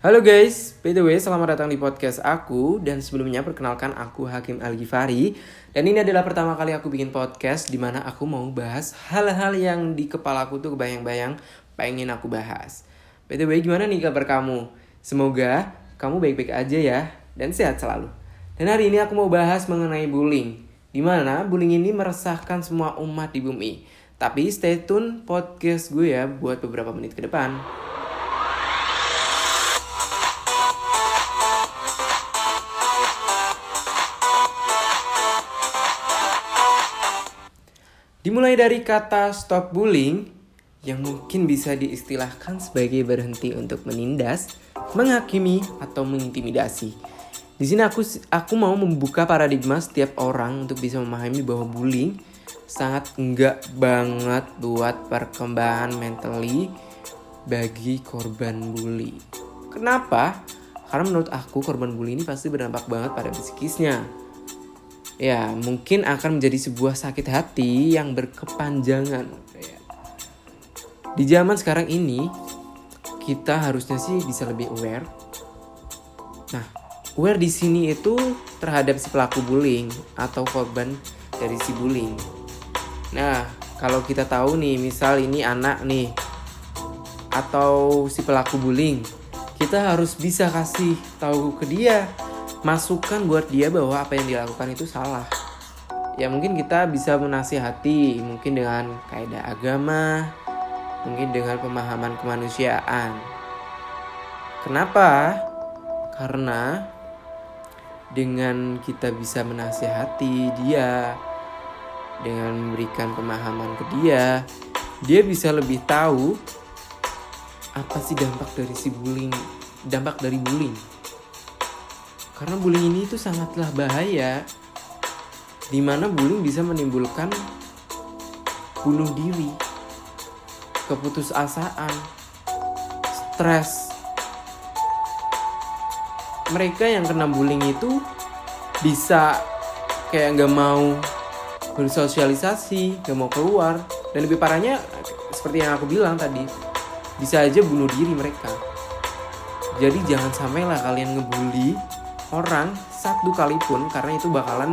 Halo guys, by the way selamat datang di podcast aku. Dan sebelumnya perkenalkan aku Hakim Al-Ghifari. Dan ini adalah pertama kali aku bikin podcast Di mana aku mau bahas hal-hal yang di kepala aku tuh kebayang-bayang Pengen aku bahas. By the way gimana nih kabar kamu? Semoga kamu baik-baik aja ya Dan sehat selalu. Dan hari ini aku mau bahas mengenai bullying Di mana bullying ini meresahkan semua umat di bumi. Tapi stay tune podcast gue ya buat beberapa menit ke depan Dimulai dari kata stop bullying yang mungkin bisa diistilahkan sebagai berhenti untuk menindas, menghakimi atau mengintimidasi. Di sini aku aku mau membuka paradigma setiap orang untuk bisa memahami bahwa bullying sangat enggak banget buat perkembangan mentally bagi korban bully. Kenapa? Karena menurut aku korban bully ini pasti berdampak banget pada psikisnya ya mungkin akan menjadi sebuah sakit hati yang berkepanjangan. Di zaman sekarang ini kita harusnya sih bisa lebih aware. Nah, aware di sini itu terhadap si pelaku bullying atau korban dari si bullying. Nah, kalau kita tahu nih, misal ini anak nih atau si pelaku bullying, kita harus bisa kasih tahu ke dia masukan buat dia bahwa apa yang dilakukan itu salah. Ya mungkin kita bisa menasihati, mungkin dengan kaidah agama, mungkin dengan pemahaman kemanusiaan. Kenapa? Karena dengan kita bisa menasihati dia, dengan memberikan pemahaman ke dia, dia bisa lebih tahu apa sih dampak dari si bullying, dampak dari bullying karena bullying ini itu sangatlah bahaya. Di mana bullying bisa menimbulkan bunuh diri, keputusasaan, stres. Mereka yang kena bullying itu bisa kayak nggak mau bersosialisasi, nggak mau keluar, dan lebih parahnya seperti yang aku bilang tadi, bisa aja bunuh diri mereka. Jadi jangan sampailah kalian ngebully orang satu kali pun karena itu bakalan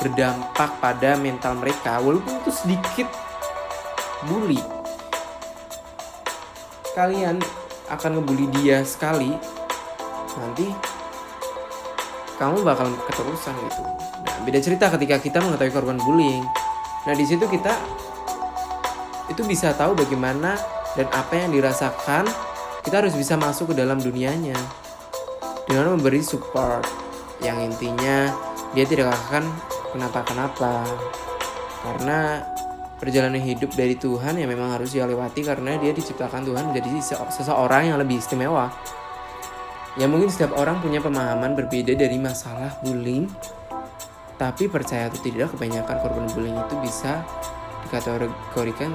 berdampak pada mental mereka walaupun itu sedikit bully. Kalian akan ngebully dia sekali nanti kamu bakal keterusan gitu. Nah beda cerita ketika kita mengetahui korban bullying. Nah di situ kita itu bisa tahu bagaimana dan apa yang dirasakan. Kita harus bisa masuk ke dalam dunianya dengan memberi support yang intinya dia tidak akan kenapa-kenapa karena perjalanan hidup dari Tuhan yang memang harus dia lewati karena dia diciptakan Tuhan menjadi seseorang yang lebih istimewa. Ya mungkin setiap orang punya pemahaman berbeda dari masalah bullying, tapi percaya atau tidak kebanyakan korban bullying itu bisa dikategorikan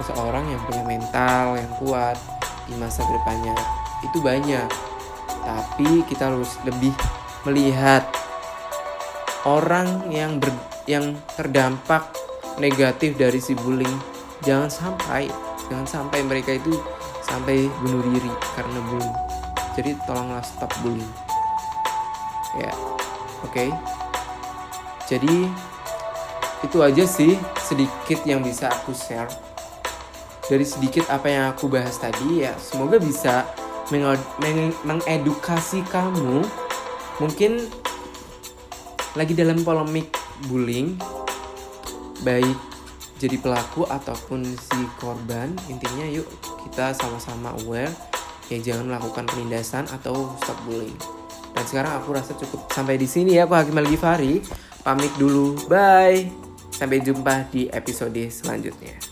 seseorang yang punya mental yang kuat di masa depannya. Itu banyak tapi kita harus lebih melihat orang yang ber, yang terdampak negatif dari si bullying. Jangan sampai jangan sampai mereka itu sampai bunuh diri karena bullying. Jadi tolonglah stop bullying. Ya oke. Okay. jadi itu aja sih sedikit yang bisa aku share. Dari sedikit apa yang aku bahas tadi ya semoga bisa mengedukasi kamu mungkin lagi dalam polemik bullying baik jadi pelaku ataupun si korban intinya yuk kita sama-sama aware ya jangan melakukan penindasan atau stop bullying. Dan sekarang aku rasa cukup sampai di sini ya aku Hakim Al Ghifari. Pamit dulu. Bye. Sampai jumpa di episode selanjutnya